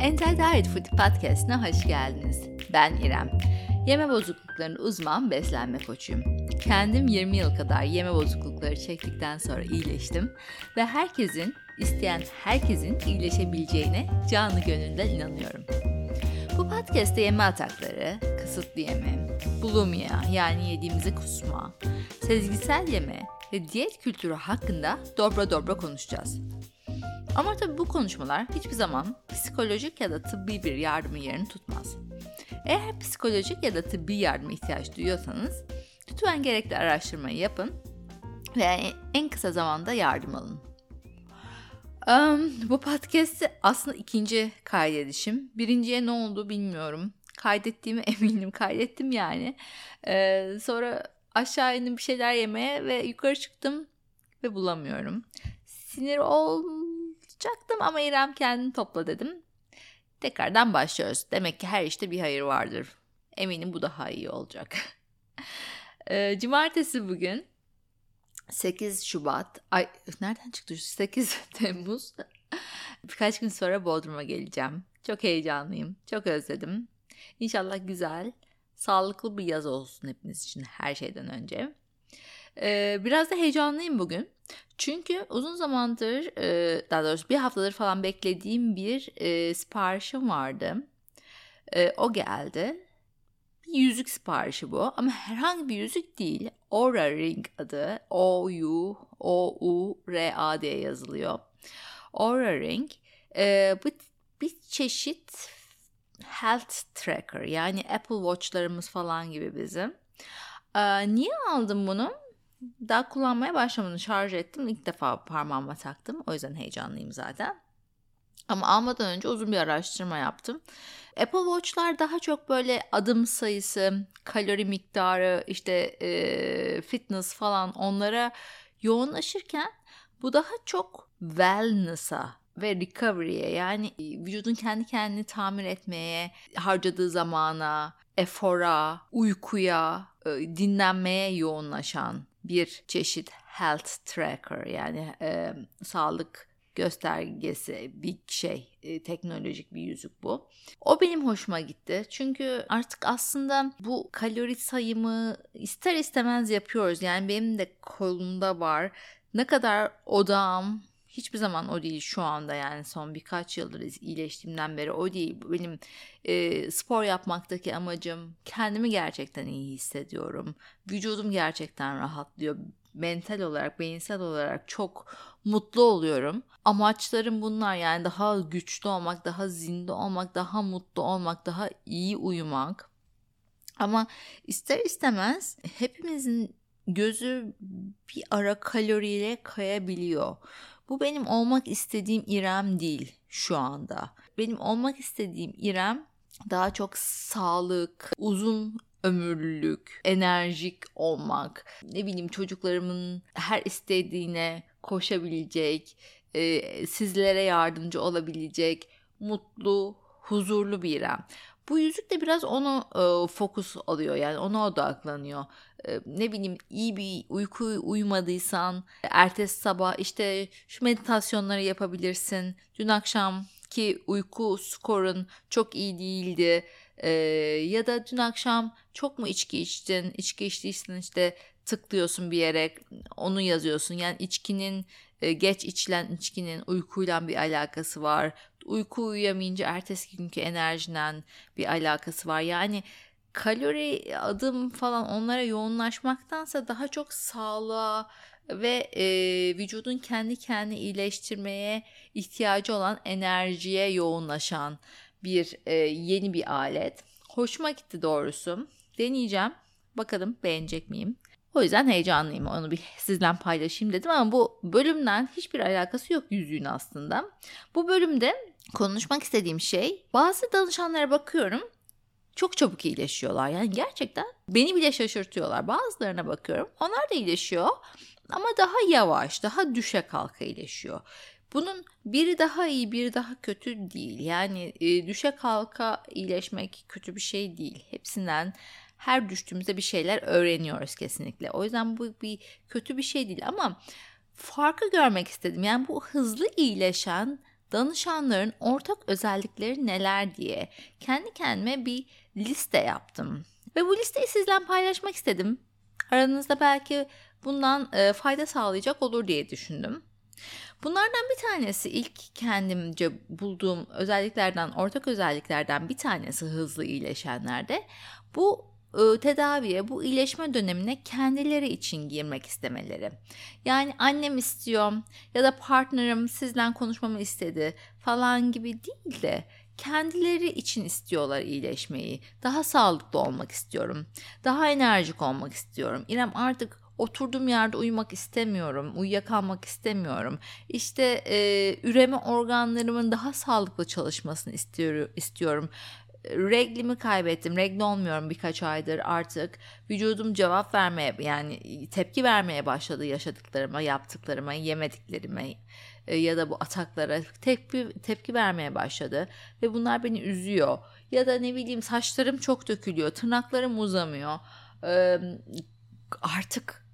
Entel Diet Food Podcast'ına hoş geldiniz. Ben İrem. Yeme bozukluklarının uzman beslenme koçuyum. Kendim 20 yıl kadar yeme bozuklukları çektikten sonra iyileştim ve herkesin, isteyen herkesin iyileşebileceğine canı gönülden inanıyorum. Bu podcast'te yeme atakları, kısıtlı yeme, bulimia yani yediğimizi kusma, sezgisel yeme ve diyet kültürü hakkında dobra dobra konuşacağız. Ama tabii bu konuşmalar hiçbir zaman psikolojik ya da tıbbi bir yardımı yerini tutmaz. Eğer psikolojik ya da tıbbi yardıma ihtiyaç duyuyorsanız lütfen gerekli araştırmayı yapın ve en kısa zamanda yardım alın. Um, bu podcast'i aslında ikinci kaydedişim. Birinciye ne oldu bilmiyorum. Kaydettiğimi eminim. Kaydettim yani. Ee, sonra aşağı indim bir şeyler yemeye ve yukarı çıktım ve bulamıyorum. Sinir olacaktım ama İrem kendini topla dedim. Tekrardan başlıyoruz. Demek ki her işte bir hayır vardır. Eminim bu daha iyi olacak. Ee, cumartesi bugün 8 Şubat. Ay nereden çıktı? 8 Temmuz. Birkaç gün sonra Bodrum'a geleceğim. Çok heyecanlıyım. Çok özledim. İnşallah güzel, sağlıklı bir yaz olsun hepimiz için her şeyden önce. Ee, biraz da heyecanlıyım bugün. Çünkü uzun zamandır, e, daha doğrusu bir haftadır falan beklediğim bir e, siparişim vardı. E, o geldi. Bir yüzük siparişi bu ama herhangi bir yüzük değil. Aura Ring adı. O-U, O-U-R-A diye yazılıyor. Aura Ring. bu bir çeşit health tracker yani Apple Watch'larımız falan gibi bizim. niye aldım bunu? Daha kullanmaya başlamadım. Şarj ettim. İlk defa parmağıma taktım. O yüzden heyecanlıyım zaten. Ama almadan önce uzun bir araştırma yaptım. Apple Watch'lar daha çok böyle adım sayısı, kalori miktarı, işte e, fitness falan onlara yoğunlaşırken bu daha çok wellness'a ve recovery'e yani vücudun kendi kendini tamir etmeye harcadığı zamana, efora, uykuya, dinlenmeye yoğunlaşan bir çeşit health tracker yani e, sağlık göstergesi bir şey e, teknolojik bir yüzük bu. O benim hoşuma gitti. Çünkü artık aslında bu kalori sayımı ister istemez yapıyoruz. Yani benim de kolumda var. Ne kadar odağım hiçbir zaman o değil şu anda yani son birkaç yıldır iyileştiğimden beri o değil. Benim e, spor yapmaktaki amacım kendimi gerçekten iyi hissediyorum. Vücudum gerçekten rahatlıyor. Mental olarak, beyinsel olarak çok mutlu oluyorum. Amaçlarım bunlar yani daha güçlü olmak, daha zinde olmak, daha mutlu olmak, daha iyi uyumak. Ama ister istemez hepimizin gözü bir ara kaloriyle kayabiliyor. Bu benim olmak istediğim İrem değil şu anda. Benim olmak istediğim İrem daha çok sağlık, uzun ömürlülük, enerjik olmak, ne bileyim çocuklarımın her istediğine koşabilecek, e, sizlere yardımcı olabilecek, mutlu, huzurlu bir İrem. Bu yüzük de biraz onu e, fokus alıyor yani ona odaklanıyor. E, ne bileyim iyi bir uyku uyumadıysan ertesi sabah işte şu meditasyonları yapabilirsin. Dün akşam ki uyku skorun çok iyi değildi. E, ya da dün akşam çok mu içki içtin? İçki içtiysen işte tıklıyorsun bir yere onu yazıyorsun. Yani içkinin e, geç içilen içkinin uykuyla bir alakası var. Uyku uyuyamayınca ertesi günkü enerjinden bir alakası var. Yani kalori adım falan onlara yoğunlaşmaktansa daha çok sağlığa ve e, vücudun kendi kendini iyileştirmeye ihtiyacı olan enerjiye yoğunlaşan bir e, yeni bir alet. Hoşuma gitti doğrusu. Deneyeceğim. Bakalım beğenecek miyim? O yüzden heyecanlıyım. Onu bir sizden paylaşayım dedim ama bu bölümden hiçbir alakası yok yüzüğün aslında. Bu bölümde konuşmak istediğim şey bazı danışanlara bakıyorum çok çabuk iyileşiyorlar. Yani gerçekten beni bile şaşırtıyorlar. Bazılarına bakıyorum. Onlar da iyileşiyor ama daha yavaş, daha düşe kalka iyileşiyor. Bunun biri daha iyi, biri daha kötü değil. Yani e, düşe kalka iyileşmek kötü bir şey değil. Hepsinden her düştüğümüzde bir şeyler öğreniyoruz kesinlikle. O yüzden bu bir kötü bir şey değil ama farkı görmek istedim. Yani bu hızlı iyileşen danışanların ortak özellikleri neler diye kendi kendime bir liste yaptım. Ve bu listeyi sizden paylaşmak istedim. Aranızda belki bundan e, fayda sağlayacak olur diye düşündüm. Bunlardan bir tanesi ilk kendimce bulduğum özelliklerden, ortak özelliklerden bir tanesi hızlı iyileşenlerde. Bu tedaviye, bu iyileşme dönemine kendileri için girmek istemeleri. Yani annem istiyor ya da partnerim sizden konuşmamı istedi falan gibi değil de kendileri için istiyorlar iyileşmeyi. Daha sağlıklı olmak istiyorum. Daha enerjik olmak istiyorum. İrem artık oturduğum yerde uyumak istemiyorum, uyuyakalmak istemiyorum. İşte e, üreme organlarımın daha sağlıklı çalışmasını istiyorum. istiyorum. Reglimi kaybettim. Regl olmuyorum birkaç aydır artık. Vücudum cevap vermeye yani tepki vermeye başladı yaşadıklarıma, yaptıklarıma, yemediklerime e, ya da bu ataklara tepki tepki vermeye başladı ve bunlar beni üzüyor. Ya da ne bileyim saçlarım çok dökülüyor, tırnaklarım uzamıyor. E, artık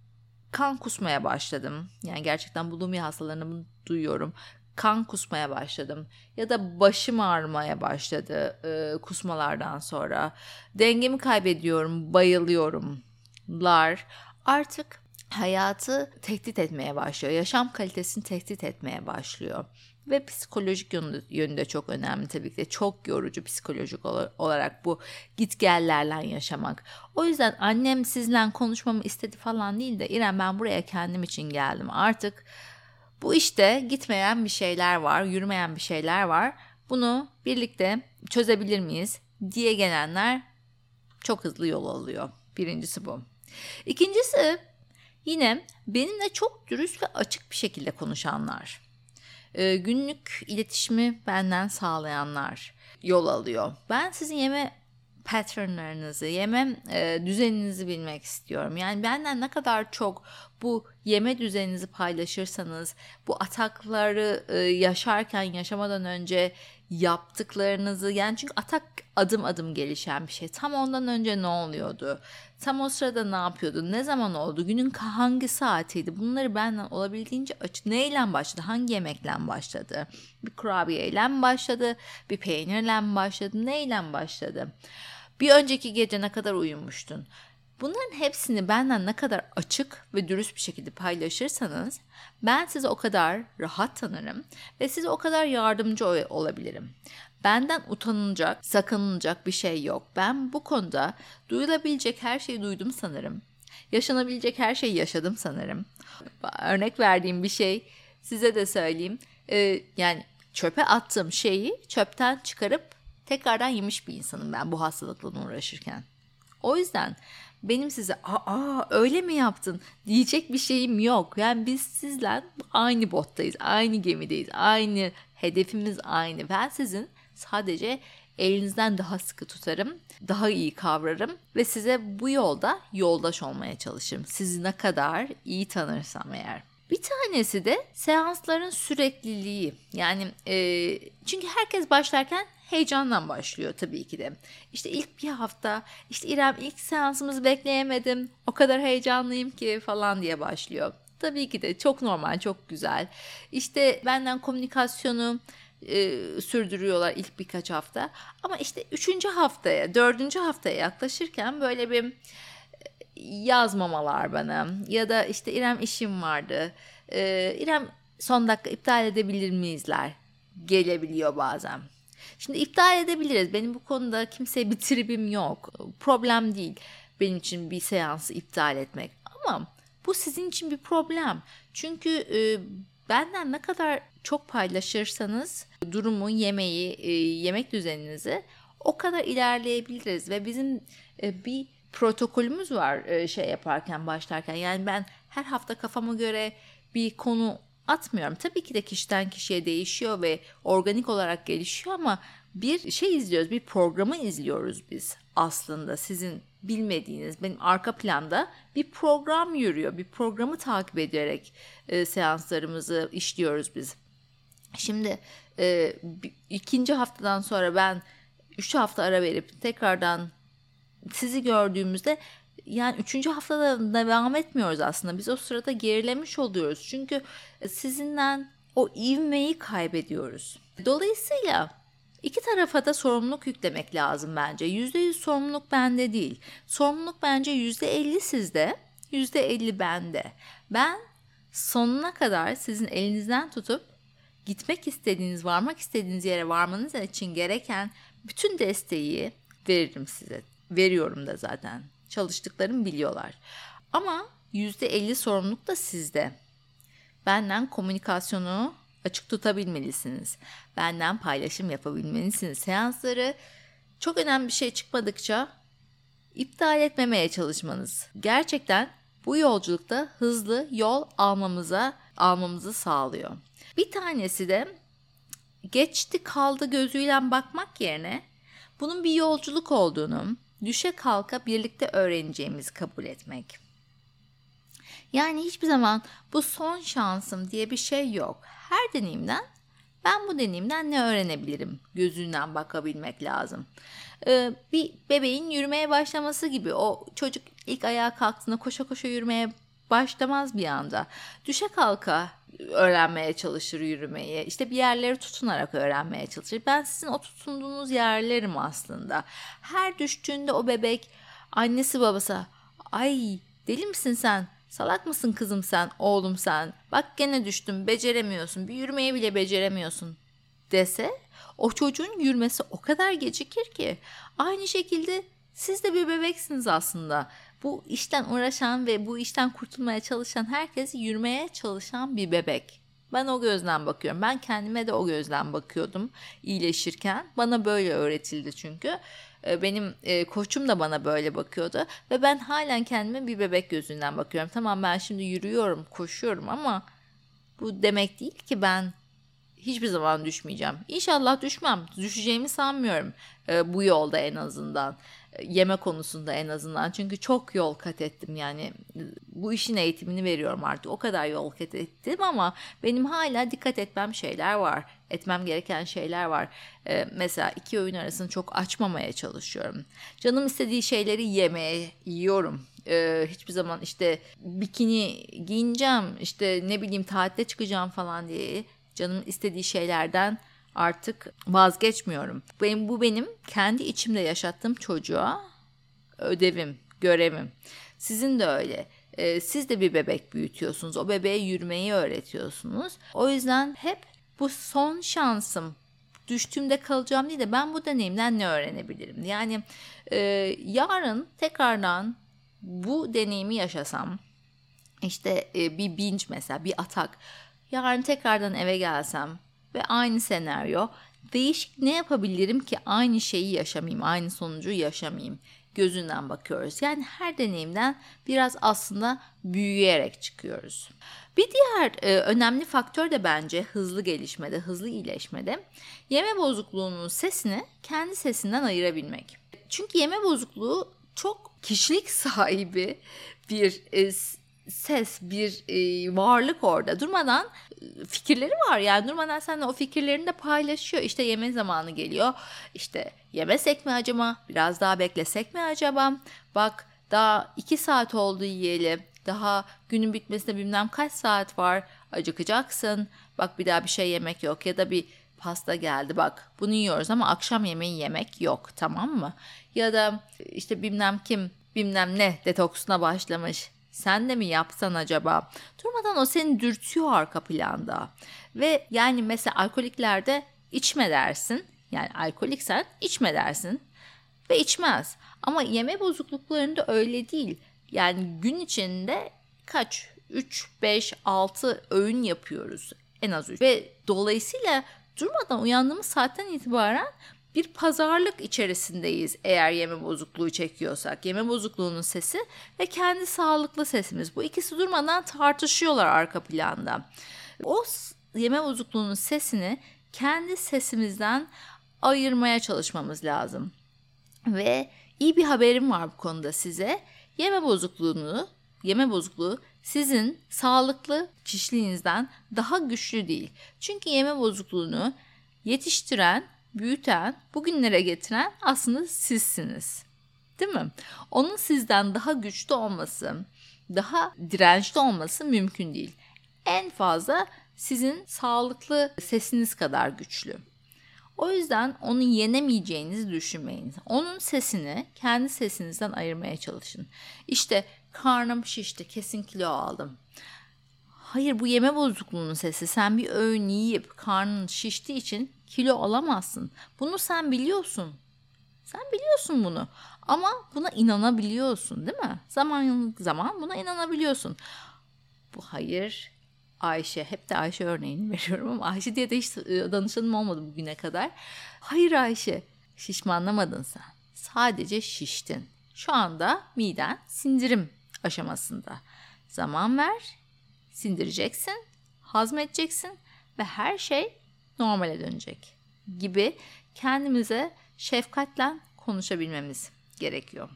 kan kusmaya başladım. Yani gerçekten bulimi hastalarını duyuyorum. Kan kusmaya başladım ya da başım ağrımaya başladı e, kusmalardan sonra. Dengemi kaybediyorum, bayılıyorumlar. Artık hayatı tehdit etmeye başlıyor. Yaşam kalitesini tehdit etmeye başlıyor. Ve psikolojik yönü, de çok önemli tabii ki de. Çok yorucu psikolojik olarak bu gitgellerle yaşamak. O yüzden annem sizle konuşmamı istedi falan değil de İrem ben buraya kendim için geldim. Artık bu işte gitmeyen bir şeyler var, yürümeyen bir şeyler var. Bunu birlikte çözebilir miyiz diye gelenler çok hızlı yol alıyor. Birincisi bu. İkincisi yine benimle çok dürüst ve açık bir şekilde konuşanlar e, günlük iletişimi benden sağlayanlar yol alıyor. Ben sizin yeme patternlarınızı, yeme e, düzeninizi bilmek istiyorum. Yani benden ne kadar çok bu yeme düzeninizi paylaşırsanız, bu atakları e, yaşarken, yaşamadan önce yaptıklarınızı yani çünkü atak adım adım gelişen bir şey. Tam ondan önce ne oluyordu? Tam o sırada ne yapıyordu? Ne zaman oldu? Günün hangi saatiydi? Bunları benden olabildiğince açık. Neyle başladı? Hangi yemekle başladı? Bir kurabiyeyle mi başladı? Bir peynirle başladı? Neyle başladı? Bir önceki gece ne kadar uyumuştun? Bunların hepsini benden ne kadar açık ve dürüst bir şekilde paylaşırsanız ben sizi o kadar rahat tanırım ve size o kadar yardımcı olabilirim. Benden utanılacak, sakınılacak bir şey yok. Ben bu konuda duyulabilecek her şeyi duydum sanırım. Yaşanabilecek her şeyi yaşadım sanırım. Örnek verdiğim bir şey size de söyleyeyim. Ee, yani çöpe attığım şeyi çöpten çıkarıp tekrardan yemiş bir insanım ben bu hastalıkla uğraşırken. O yüzden benim size aa öyle mi yaptın diyecek bir şeyim yok. Yani biz sizle aynı bottayız, aynı gemideyiz, aynı hedefimiz aynı. Ben sizin sadece elinizden daha sıkı tutarım, daha iyi kavrarım ve size bu yolda yoldaş olmaya çalışırım. Sizi ne kadar iyi tanırsam eğer. Bir tanesi de seansların sürekliliği. Yani e, çünkü herkes başlarken heyecandan başlıyor tabii ki de. İşte ilk bir hafta işte İrem ilk seansımızı bekleyemedim. O kadar heyecanlıyım ki falan diye başlıyor. Tabii ki de çok normal, çok güzel. İşte benden komünikasyonu e, sürdürüyorlar ilk birkaç hafta. Ama işte üçüncü haftaya, dördüncü haftaya yaklaşırken böyle bir e, yazmamalar bana ya da işte İrem işim vardı. E, İrem son dakika iptal edebilir miyizler gelebiliyor bazen. Şimdi iptal edebiliriz. Benim bu konuda kimseye bir tribim yok. Problem değil benim için bir seansı iptal etmek. Ama bu sizin için bir problem. Çünkü e, benden ne kadar çok paylaşırsanız durumu, yemeği, e, yemek düzeninizi o kadar ilerleyebiliriz ve bizim e, bir protokolümüz var e, şey yaparken başlarken. Yani ben her hafta kafama göre bir konu atmıyorum. Tabii ki de kişiden kişiye değişiyor ve organik olarak gelişiyor ama bir şey izliyoruz, bir programı izliyoruz biz aslında sizin bilmediğiniz benim arka planda bir program yürüyor. Bir programı takip ederek e, seanslarımızı işliyoruz biz. Şimdi e, ikinci haftadan sonra ben üç hafta ara verip tekrardan sizi gördüğümüzde yani üçüncü haftada devam etmiyoruz aslında. Biz o sırada gerilemiş oluyoruz. Çünkü sizinden o ivmeyi kaybediyoruz. Dolayısıyla iki tarafa da sorumluluk yüklemek lazım bence. %100 sorumluluk bende değil. Sorumluluk bence %50 sizde, %50 bende. Ben sonuna kadar sizin elinizden tutup gitmek istediğiniz, varmak istediğiniz yere varmanız için gereken bütün desteği veririm size. Veriyorum da zaten. Çalıştıklarımı biliyorlar. Ama %50 sorumluluk da sizde. Benden komünikasyonu açık tutabilmelisiniz. Benden paylaşım yapabilmelisiniz. Seansları çok önemli bir şey çıkmadıkça iptal etmemeye çalışmanız. Gerçekten bu yolculukta hızlı yol almamıza almamızı sağlıyor. Bir tanesi de geçti kaldı gözüyle bakmak yerine bunun bir yolculuk olduğunu düşe kalka birlikte öğreneceğimizi kabul etmek. Yani hiçbir zaman bu son şansım diye bir şey yok. Her deneyimden ben bu deneyimden ne öğrenebilirim gözünden bakabilmek lazım. Ee, bir bebeğin yürümeye başlaması gibi o çocuk ilk ayağa kalktığında koşa koşa yürümeye başlamaz bir anda. Düşe kalka öğrenmeye çalışır yürümeyi. İşte bir yerleri tutunarak öğrenmeye çalışır. Ben sizin o tutunduğunuz yerlerim aslında. Her düştüğünde o bebek annesi babası ay deli misin sen? Salak mısın kızım sen, oğlum sen? Bak gene düştün, beceremiyorsun, bir yürümeye bile beceremiyorsun dese o çocuğun yürümesi o kadar gecikir ki. Aynı şekilde siz de bir bebeksiniz aslında. Bu işten uğraşan ve bu işten kurtulmaya çalışan herkes yürümeye çalışan bir bebek. Ben o gözden bakıyorum. Ben kendime de o gözden bakıyordum iyileşirken. Bana böyle öğretildi çünkü. Ee, benim e, koçum da bana böyle bakıyordu ve ben halen kendime bir bebek gözünden bakıyorum. Tamam ben şimdi yürüyorum, koşuyorum ama bu demek değil ki ben hiçbir zaman düşmeyeceğim. İnşallah düşmem. Düşeceğimi sanmıyorum e, bu yolda en azından. Yeme konusunda en azından. Çünkü çok yol kat ettim yani. Bu işin eğitimini veriyorum artık. O kadar yol kat ettim ama benim hala dikkat etmem şeyler var. Etmem gereken şeyler var. E, mesela iki öğün arasını çok açmamaya çalışıyorum. Canım istediği şeyleri yemeye yiyorum ee, hiçbir zaman işte bikini giyineceğim işte ne bileyim tatile çıkacağım falan diye canım istediği şeylerden artık vazgeçmiyorum. Benim bu benim kendi içimde yaşattığım çocuğa ödevim, görevim. Sizin de öyle. Ee, siz de bir bebek büyütüyorsunuz. O bebeğe yürümeyi öğretiyorsunuz. O yüzden hep bu son şansım düştüğümde kalacağım değil de ben bu deneyimden ne öğrenebilirim? Yani e, yarın tekrardan bu deneyimi yaşasam işte e, bir binge mesela bir atak yarın tekrardan eve gelsem ve aynı senaryo değişik ne yapabilirim ki aynı şeyi yaşamayayım, aynı sonucu yaşamayayım gözünden bakıyoruz. Yani her deneyimden biraz aslında büyüyerek çıkıyoruz. Bir diğer e, önemli faktör de bence hızlı gelişmede, hızlı iyileşmede yeme bozukluğunun sesini kendi sesinden ayırabilmek. Çünkü yeme bozukluğu çok kişilik sahibi bir e, ses, bir e, varlık orada. Durmadan e, fikirleri var yani durmadan seninle o fikirlerini de paylaşıyor. İşte yeme zamanı geliyor. İşte yemesek mi acaba? Biraz daha beklesek mi acaba? Bak daha iki saat oldu yiyelim. Daha günün bitmesine bilmem kaç saat var. Acıkacaksın. Bak bir daha bir şey yemek yok ya da bir pasta geldi bak bunu yiyoruz ama akşam yemeği yemek yok tamam mı? Ya da işte bilmem kim bilmem ne detoksuna başlamış sen de mi yapsan acaba? Durmadan o seni dürtüyor arka planda. Ve yani mesela alkoliklerde içme dersin. Yani alkoliksen içme dersin ve içmez. Ama yeme bozukluklarında öyle değil. Yani gün içinde kaç 3, 5, 6 öğün yapıyoruz en az 3. Ve dolayısıyla durmadan uyandığımız saatten itibaren bir pazarlık içerisindeyiz eğer yeme bozukluğu çekiyorsak. Yeme bozukluğunun sesi ve kendi sağlıklı sesimiz. Bu ikisi durmadan tartışıyorlar arka planda. O yeme bozukluğunun sesini kendi sesimizden ayırmaya çalışmamız lazım. Ve iyi bir haberim var bu konuda size. Yeme bozukluğunu, yeme bozukluğu sizin sağlıklı kişiliğinizden daha güçlü değil. Çünkü yeme bozukluğunu yetiştiren büyüten, bugünlere getiren aslında sizsiniz. Değil mi? Onun sizden daha güçlü olması, daha dirençli olması mümkün değil. En fazla sizin sağlıklı sesiniz kadar güçlü. O yüzden onu yenemeyeceğinizi düşünmeyin. Onun sesini kendi sesinizden ayırmaya çalışın. İşte karnım şişti, kesin kilo aldım. Hayır bu yeme bozukluğunun sesi. Sen bir öğün yiyip karnın şiştiği için kilo alamazsın. Bunu sen biliyorsun. Sen biliyorsun bunu. Ama buna inanabiliyorsun değil mi? Zaman zaman buna inanabiliyorsun. Bu hayır Ayşe, hep de Ayşe örneğini veriyorum ama Ayşe diye de hiç e, danışanım olmadı bugüne kadar. Hayır Ayşe, şişmanlamadın sen. Sadece şiştin. Şu anda miden sindirim aşamasında. Zaman ver, sindireceksin, hazmedeceksin ve her şey normale dönecek gibi kendimize şefkatle konuşabilmemiz gerekiyor.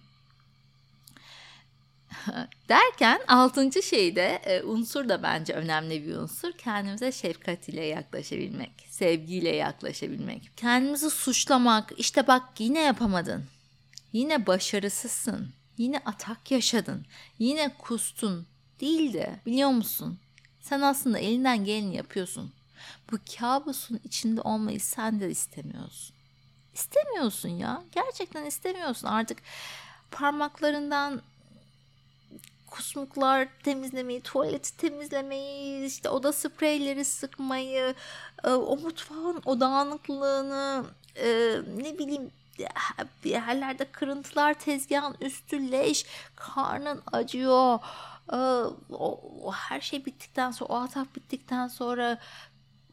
Derken altıncı şey de e, unsur da bence önemli bir unsur. Kendimize şefkat ile yaklaşabilmek, sevgiyle yaklaşabilmek. Kendimizi suçlamak, işte bak yine yapamadın, yine başarısızsın, yine atak yaşadın, yine kustun değil de biliyor musun? Sen aslında elinden geleni yapıyorsun. Bu kabusun içinde olmayı sen de istemiyorsun. İstemiyorsun ya. Gerçekten istemiyorsun. Artık parmaklarından kusmuklar temizlemeyi, tuvaleti temizlemeyi, işte oda spreyleri sıkmayı, e, o mutfağın o e, ne bileyim yerlerde kırıntılar, tezgahın üstü leş, karnın acıyor. E, o, o her şey bittikten sonra, o atak bittikten sonra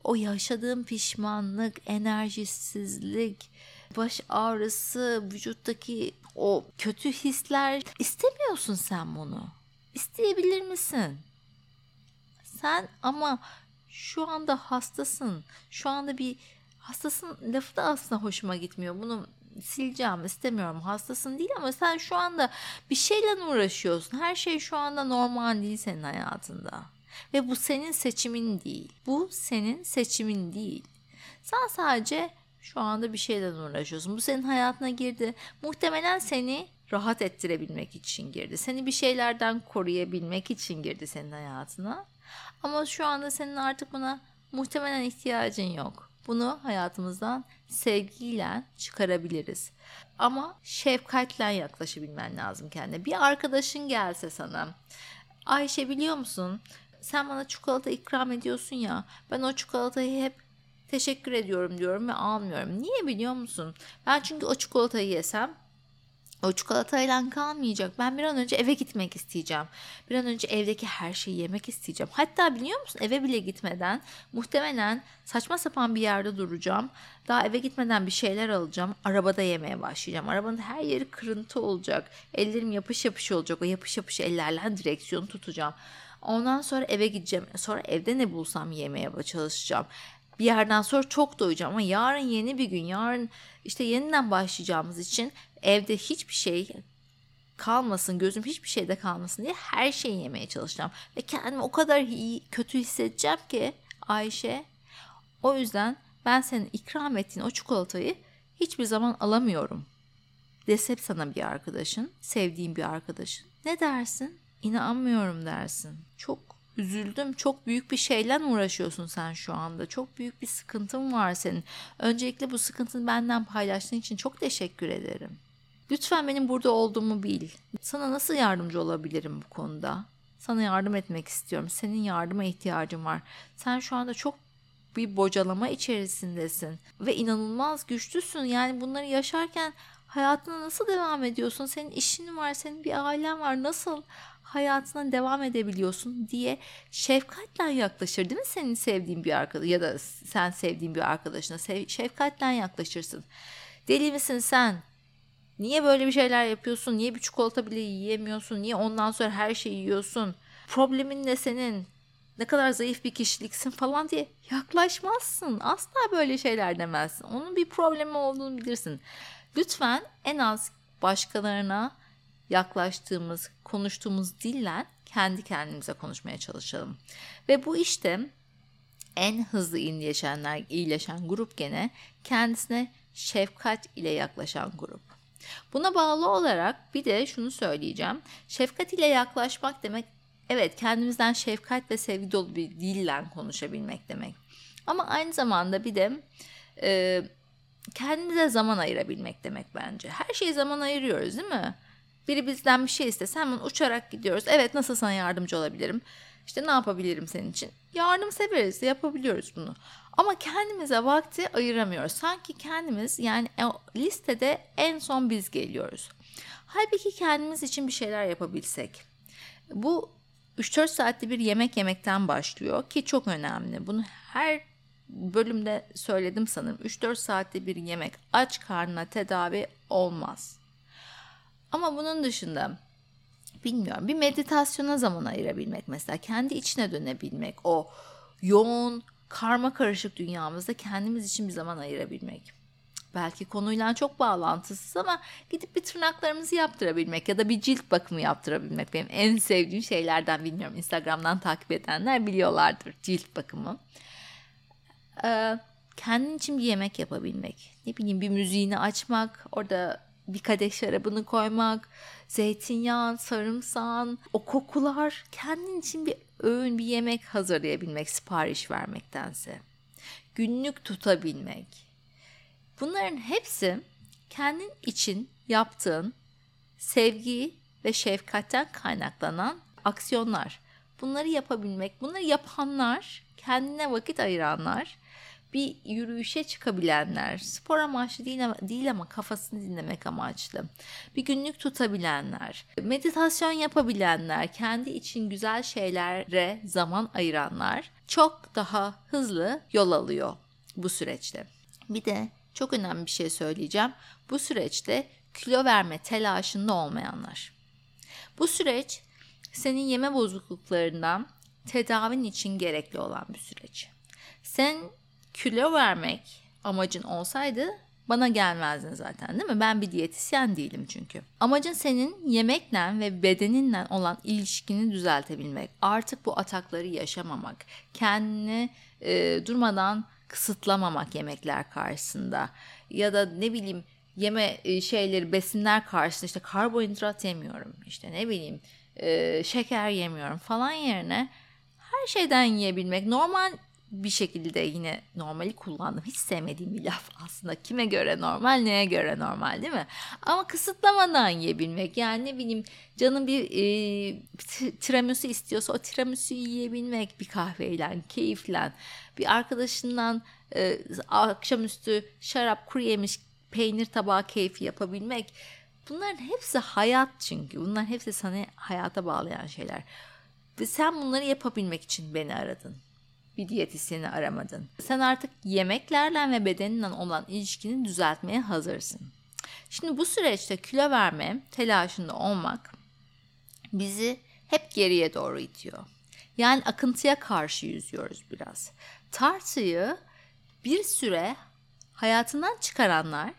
o yaşadığım pişmanlık, enerjisizlik, baş ağrısı, vücuttaki o kötü hisler istemiyorsun sen bunu. İsteyebilir misin? Sen ama şu anda hastasın. Şu anda bir hastasın lafı da aslında hoşuma gitmiyor. Bunu sileceğim istemiyorum. Hastasın değil ama sen şu anda bir şeyle uğraşıyorsun. Her şey şu anda normal değil senin hayatında. Ve bu senin seçimin değil. Bu senin seçimin değil. Sen sadece şu anda bir şeyden uğraşıyorsun. Bu senin hayatına girdi. Muhtemelen seni rahat ettirebilmek için girdi. Seni bir şeylerden koruyabilmek için girdi senin hayatına. Ama şu anda senin artık buna muhtemelen ihtiyacın yok. Bunu hayatımızdan sevgiyle çıkarabiliriz. Ama şefkatle yaklaşabilmen lazım kendine. Bir arkadaşın gelse sana, Ayşe biliyor musun? Sen bana çikolata ikram ediyorsun ya. Ben o çikolatayı hep teşekkür ediyorum diyorum ve almıyorum. Niye biliyor musun? Ben çünkü o çikolatayı yesem o çikolatayla kalmayacak. Ben bir an önce eve gitmek isteyeceğim. Bir an önce evdeki her şeyi yemek isteyeceğim. Hatta biliyor musun eve bile gitmeden muhtemelen saçma sapan bir yerde duracağım. Daha eve gitmeden bir şeyler alacağım. Arabada yemeye başlayacağım. Arabanın her yeri kırıntı olacak. Ellerim yapış yapış olacak. O yapış yapış ellerle direksiyonu tutacağım. Ondan sonra eve gideceğim. Sonra evde ne bulsam yemeye çalışacağım. Bir yerden sonra çok doyacağım ama yarın yeni bir gün yarın işte yeniden başlayacağımız için evde hiçbir şey kalmasın gözüm hiçbir şeyde kalmasın diye her şeyi yemeye çalışacağım. Ve kendimi o kadar iyi kötü hissedeceğim ki Ayşe. O yüzden ben senin ikram ettiğin o çikolatayı hiçbir zaman alamıyorum desep sana bir arkadaşın sevdiğin bir arkadaşın. Ne dersin İnanmıyorum dersin çok üzüldüm. Çok büyük bir şeyle uğraşıyorsun sen şu anda. Çok büyük bir sıkıntın var senin. Öncelikle bu sıkıntını benden paylaştığın için çok teşekkür ederim. Lütfen benim burada olduğumu bil. Sana nasıl yardımcı olabilirim bu konuda? Sana yardım etmek istiyorum. Senin yardıma ihtiyacım var. Sen şu anda çok bir bocalama içerisindesin ve inanılmaz güçlüsün. Yani bunları yaşarken hayatına nasıl devam ediyorsun? Senin işin var, senin bir ailen var. Nasıl hayatına devam edebiliyorsun diye şefkatle yaklaşır değil mi senin sevdiğin bir arkadaş ya da sen sevdiğin bir arkadaşına sev, şefkatle yaklaşırsın. Deli misin sen? Niye böyle bir şeyler yapıyorsun? Niye bir çikolata bile yiyemiyorsun? Niye ondan sonra her şeyi yiyorsun? Problemin ne senin? Ne kadar zayıf bir kişiliksin falan diye yaklaşmazsın. Asla böyle şeyler demezsin. Onun bir problemi olduğunu bilirsin. Lütfen en az başkalarına yaklaştığımız, konuştuğumuz dille kendi kendimize konuşmaya çalışalım. Ve bu işte en hızlı iyileşenler, iyileşen grup gene kendisine şefkat ile yaklaşan grup. Buna bağlı olarak bir de şunu söyleyeceğim. Şefkat ile yaklaşmak demek evet kendimizden şefkat ve sevgi dolu bir dille konuşabilmek demek. Ama aynı zamanda bir de e, kendimize zaman ayırabilmek demek bence. Her şeye zaman ayırıyoruz değil mi? Biri bizden bir şey istese hemen uçarak gidiyoruz. Evet nasıl sana yardımcı olabilirim? İşte ne yapabilirim senin için? Yardım severiz, yapabiliyoruz bunu. Ama kendimize vakti ayıramıyoruz. Sanki kendimiz yani listede en son biz geliyoruz. Halbuki kendimiz için bir şeyler yapabilsek. Bu 3-4 saatte bir yemek yemekten başlıyor ki çok önemli. Bunu her bölümde söyledim sanırım. 3-4 saatte bir yemek aç karnına tedavi olmaz. Ama bunun dışında bilmiyorum bir meditasyona zaman ayırabilmek mesela kendi içine dönebilmek o yoğun karma karışık dünyamızda kendimiz için bir zaman ayırabilmek. Belki konuyla çok bağlantısız ama gidip bir tırnaklarımızı yaptırabilmek ya da bir cilt bakımı yaptırabilmek benim en sevdiğim şeylerden bilmiyorum. Instagram'dan takip edenler biliyorlardır cilt bakımı. Ee, kendin için bir yemek yapabilmek. Ne bileyim bir müziğini açmak, orada bir kadeh şarabını koymak, zeytinyağı, sarımsağın, o kokular kendin için bir öğün, bir yemek hazırlayabilmek, sipariş vermektense. Günlük tutabilmek. Bunların hepsi kendin için yaptığın sevgi ve şefkatten kaynaklanan aksiyonlar. Bunları yapabilmek, bunları yapanlar, kendine vakit ayıranlar bir yürüyüşe çıkabilenler, spor amaçlı değil ama, değil ama kafasını dinlemek amaçlı. Bir günlük tutabilenler, meditasyon yapabilenler, kendi için güzel şeylere zaman ayıranlar çok daha hızlı yol alıyor bu süreçte. Bir de çok önemli bir şey söyleyeceğim. Bu süreçte kilo verme telaşında olmayanlar. Bu süreç senin yeme bozukluklarından tedavin için gerekli olan bir süreç. Sen kilo vermek amacın olsaydı bana gelmezdin zaten değil mi? Ben bir diyetisyen değilim çünkü. Amacın senin yemekle ve bedeninle olan ilişkini düzeltebilmek. Artık bu atakları yaşamamak. Kendini e, durmadan kısıtlamamak yemekler karşısında. Ya da ne bileyim yeme e, şeyleri besinler karşısında işte karbonhidrat yemiyorum. işte ne bileyim e, şeker yemiyorum falan yerine her şeyden yiyebilmek. Normal bir şekilde yine normali kullandım. Hiç sevmediğim bir laf aslında. Kime göre normal, neye göre normal değil mi? Ama kısıtlamadan yiyebilmek. Yani ne bileyim canım bir e, tiramisu istiyorsa o tiramisu yiyebilmek bir kahveyle, keyifle. Bir arkadaşından e, akşamüstü şarap kuru yemiş peynir tabağı keyfi yapabilmek. Bunların hepsi hayat çünkü. Bunların hepsi sana hayata bağlayan şeyler. Ve sen bunları yapabilmek için beni aradın bir diyetisyeni aramadın. Sen artık yemeklerle ve bedeninle olan ilişkini düzeltmeye hazırsın. Şimdi bu süreçte kilo verme telaşında olmak bizi hep geriye doğru itiyor. Yani akıntıya karşı yüzüyoruz biraz. Tartıyı bir süre hayatından çıkaranlar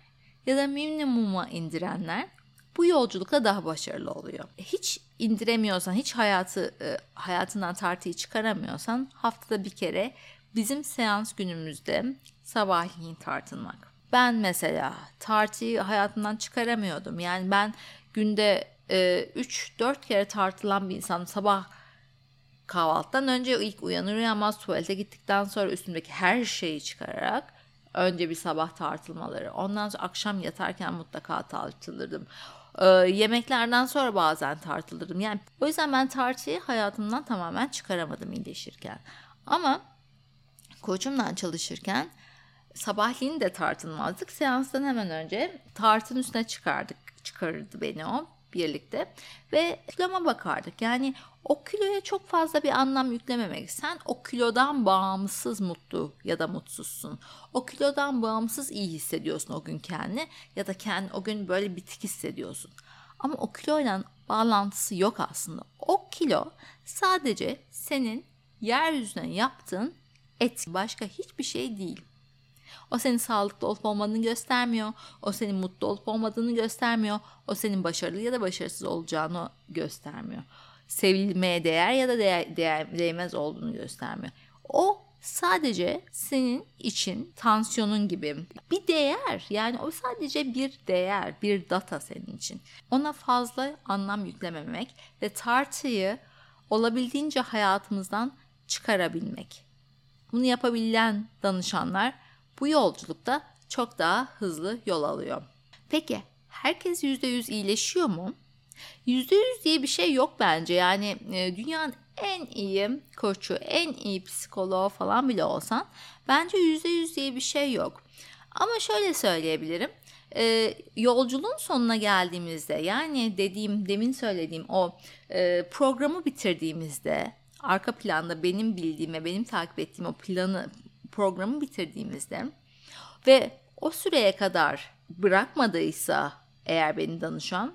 ya da minimuma indirenler bu yolculukta daha başarılı oluyor. Hiç indiremiyorsan, hiç hayatı e, hayatından tartıyı çıkaramıyorsan haftada bir kere bizim seans günümüzde sabahleyin tartılmak. Ben mesela tartıyı hayatından çıkaramıyordum. Yani ben günde e, 3-4 kere tartılan bir insan sabah kahvaltıdan önce ilk uyanır uyanmaz tuvalete gittikten sonra üstümdeki her şeyi çıkararak önce bir sabah tartılmaları ondan sonra akşam yatarken mutlaka tartılırdım. Ee, yemeklerden sonra bazen tartılırım. Yani o yüzden ben tartıyı hayatımdan tamamen çıkaramadım iyileşirken. Ama koçumla çalışırken sabahleyin de tartılmazdık. Seanstan hemen önce tartın üstüne çıkardık. Çıkarırdı beni o birlikte ve kiloma bakardık. Yani o kiloya çok fazla bir anlam yüklememek. Sen o kilodan bağımsız mutlu ya da mutsuzsun. O kilodan bağımsız iyi hissediyorsun o gün kendini ya da kendi o gün böyle bitik hissediyorsun. Ama o kiloyla bağlantısı yok aslında. O kilo sadece senin yeryüzüne yaptığın et başka hiçbir şey değil. O senin sağlıklı olup olmadığını göstermiyor. O senin mutlu olup olmadığını göstermiyor. O senin başarılı ya da başarısız olacağını göstermiyor. Sevilmeye değer ya da değer, değer, değmez olduğunu göstermiyor. O sadece senin için tansiyonun gibi bir değer. Yani o sadece bir değer, bir data senin için. Ona fazla anlam yüklememek ve tartıyı olabildiğince hayatımızdan çıkarabilmek. Bunu yapabilen danışanlar bu yolculukta çok daha hızlı yol alıyor. Peki herkes %100 iyileşiyor mu? %100 diye bir şey yok bence. Yani e, dünyanın en iyi koçu, en iyi psikoloğu falan bile olsan bence %100 diye bir şey yok. Ama şöyle söyleyebilirim. E, yolculuğun sonuna geldiğimizde yani dediğim demin söylediğim o e, programı bitirdiğimizde arka planda benim bildiğim ve benim takip ettiğim o planı programı bitirdiğimizde ve o süreye kadar bırakmadıysa eğer beni danışan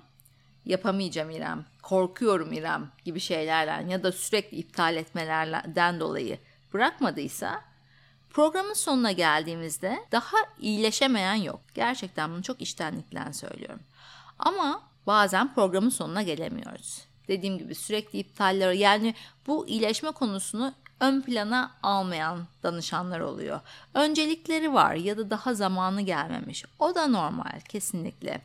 yapamayacağım İrem, korkuyorum İrem gibi şeylerle ya da sürekli iptal etmelerden dolayı bırakmadıysa programın sonuna geldiğimizde daha iyileşemeyen yok. Gerçekten bunu çok iştenlikle söylüyorum. Ama bazen programın sonuna gelemiyoruz. Dediğim gibi sürekli iptaller yani bu iyileşme konusunu ön plana almayan danışanlar oluyor. Öncelikleri var ya da daha zamanı gelmemiş. O da normal kesinlikle.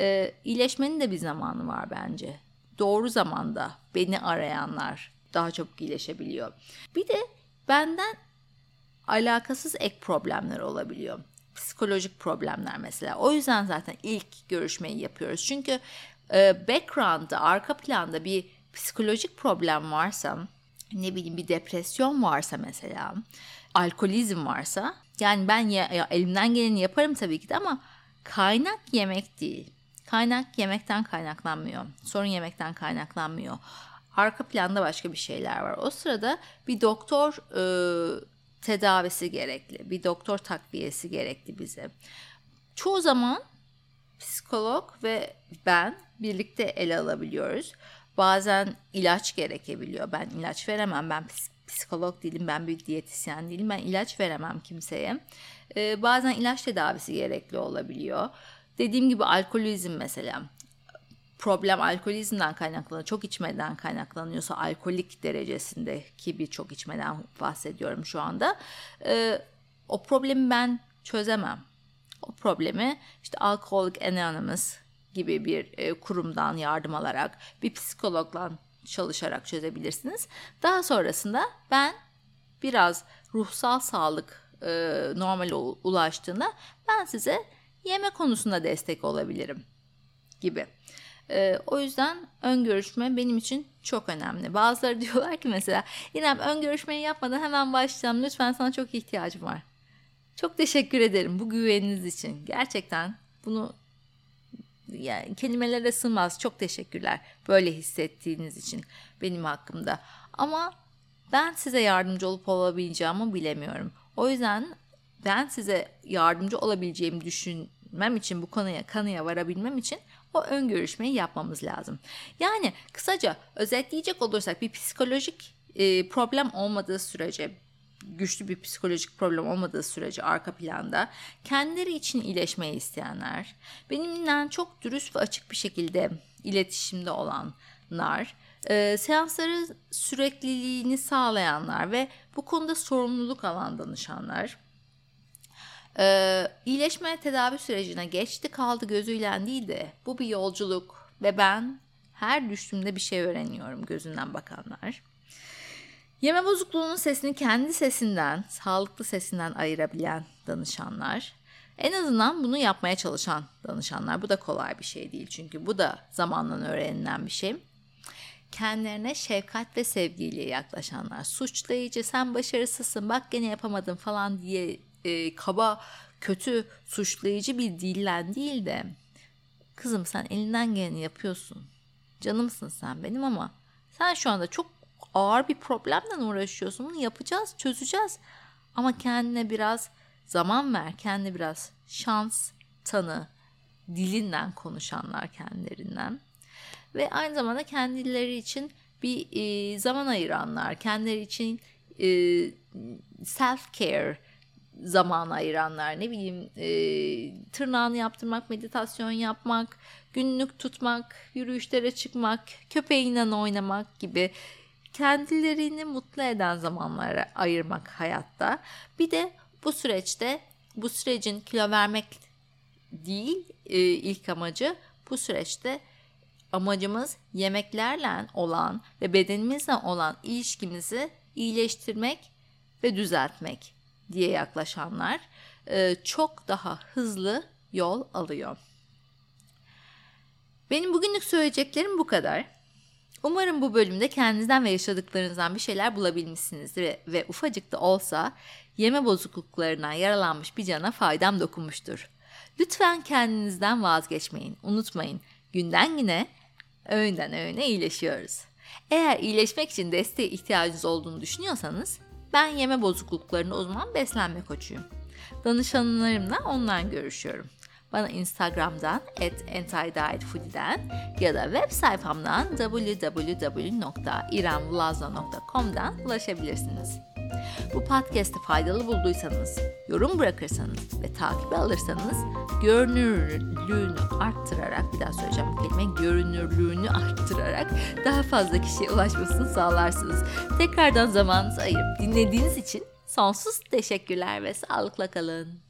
Ee, iyileşmenin de bir zamanı var bence. Doğru zamanda beni arayanlar daha çabuk iyileşebiliyor. Bir de benden alakasız ek problemler olabiliyor. Psikolojik problemler mesela. O yüzden zaten ilk görüşmeyi yapıyoruz. Çünkü e, background'da, arka planda bir psikolojik problem varsa ne bileyim bir depresyon varsa mesela, alkolizm varsa yani ben ya, ya elimden geleni yaparım tabii ki de ama kaynak yemek değil. Kaynak yemekten kaynaklanmıyor. Sorun yemekten kaynaklanmıyor. Arka planda başka bir şeyler var. O sırada bir doktor e, tedavisi gerekli. Bir doktor takviyesi gerekli bize. Çoğu zaman psikolog ve ben birlikte ele alabiliyoruz. Bazen ilaç gerekebiliyor. Ben ilaç veremem. Ben psikolog değilim. Ben bir diyetisyen değilim. Ben ilaç veremem kimseye. Ee, bazen ilaç tedavisi gerekli olabiliyor. Dediğim gibi alkolizm mesela. Problem alkolizmden kaynaklanıyor. Çok içmeden kaynaklanıyorsa alkolik derecesinde ki birçok içmeden bahsediyorum şu anda. Ee, o problemi ben çözemem. O problemi işte Alcoholic Anonymous gibi bir e, kurumdan yardım alarak bir psikologla çalışarak çözebilirsiniz. Daha sonrasında ben biraz ruhsal sağlık e, normal ulaştığında ben size yeme konusunda destek olabilirim gibi. E, o yüzden ön görüşme benim için çok önemli. Bazıları diyorlar ki mesela İrem ön görüşmeyi yapmadan hemen başlayalım lütfen sana çok ihtiyacım var. Çok teşekkür ederim bu güveniniz için. Gerçekten bunu yani kelimelere sığmaz. Çok teşekkürler böyle hissettiğiniz için benim hakkımda. Ama ben size yardımcı olup olabileceğimi bilemiyorum. O yüzden ben size yardımcı olabileceğimi düşünmem için bu konuya kanıya varabilmem için o ön görüşmeyi yapmamız lazım. Yani kısaca özetleyecek olursak bir psikolojik problem olmadığı sürece güçlü bir psikolojik problem olmadığı sürece arka planda kendileri için iyileşmeyi isteyenler, benimle çok dürüst ve açık bir şekilde iletişimde olanlar, e, seansları sürekliliğini sağlayanlar ve bu konuda sorumluluk alan danışanlar, e, iyileşme tedavi sürecine geçti kaldı gözüyle değil de bu bir yolculuk ve ben her düştüğümde bir şey öğreniyorum gözünden bakanlar. Yeme bozukluğunun sesini kendi sesinden, sağlıklı sesinden ayırabilen danışanlar. En azından bunu yapmaya çalışan danışanlar. Bu da kolay bir şey değil çünkü bu da zamanla öğrenilen bir şey. Kendilerine şefkat ve sevgiyle yaklaşanlar. Suçlayıcı, sen başarısızsın, bak gene yapamadın falan diye e, kaba, kötü, suçlayıcı bir dillen değil de kızım sen elinden geleni yapıyorsun. Canımsın sen benim ama sen şu anda çok ağır bir problemle uğraşıyorsun. Bunu yapacağız, çözeceğiz. Ama kendine biraz zaman ver, kendine biraz şans tanı. Dilinden konuşanlar kendilerinden. Ve aynı zamanda kendileri için bir e, zaman ayıranlar, kendileri için e, self care zaman ayıranlar, ne bileyim e, tırnağını yaptırmak, meditasyon yapmak, günlük tutmak, yürüyüşlere çıkmak, köpeğiyle oynamak gibi kendilerini mutlu eden zamanlara ayırmak hayatta. Bir de bu süreçte bu sürecin kilo vermek değil e, ilk amacı bu süreçte Amacımız yemeklerle olan ve bedenimizle olan ilişkimizi iyileştirmek ve düzeltmek diye yaklaşanlar e, çok daha hızlı yol alıyor. Benim bugünlük söyleyeceklerim bu kadar. Umarım bu bölümde kendinizden ve yaşadıklarınızdan bir şeyler bulabilmişsinizdir ve, ve ufacık da olsa yeme bozukluklarına yaralanmış bir cana faydam dokunmuştur. Lütfen kendinizden vazgeçmeyin. Unutmayın günden güne, öğünden öğüne iyileşiyoruz. Eğer iyileşmek için desteğe ihtiyacınız olduğunu düşünüyorsanız ben yeme bozukluklarını uzman beslenme koçuyum. Danışanlarımla online görüşüyorum. Bana Instagram'dan @antidietfoodie'den ya da web sayfamdan www.iremvlazla.com'dan ulaşabilirsiniz. Bu podcast'i faydalı bulduysanız, yorum bırakırsanız ve takibi alırsanız görünürlüğünü arttırarak, bir daha söyleyeceğim bu kelime, görünürlüğünü arttırarak daha fazla kişiye ulaşmasını sağlarsınız. Tekrardan zamanınızı ayırıp dinlediğiniz için sonsuz teşekkürler ve sağlıkla kalın.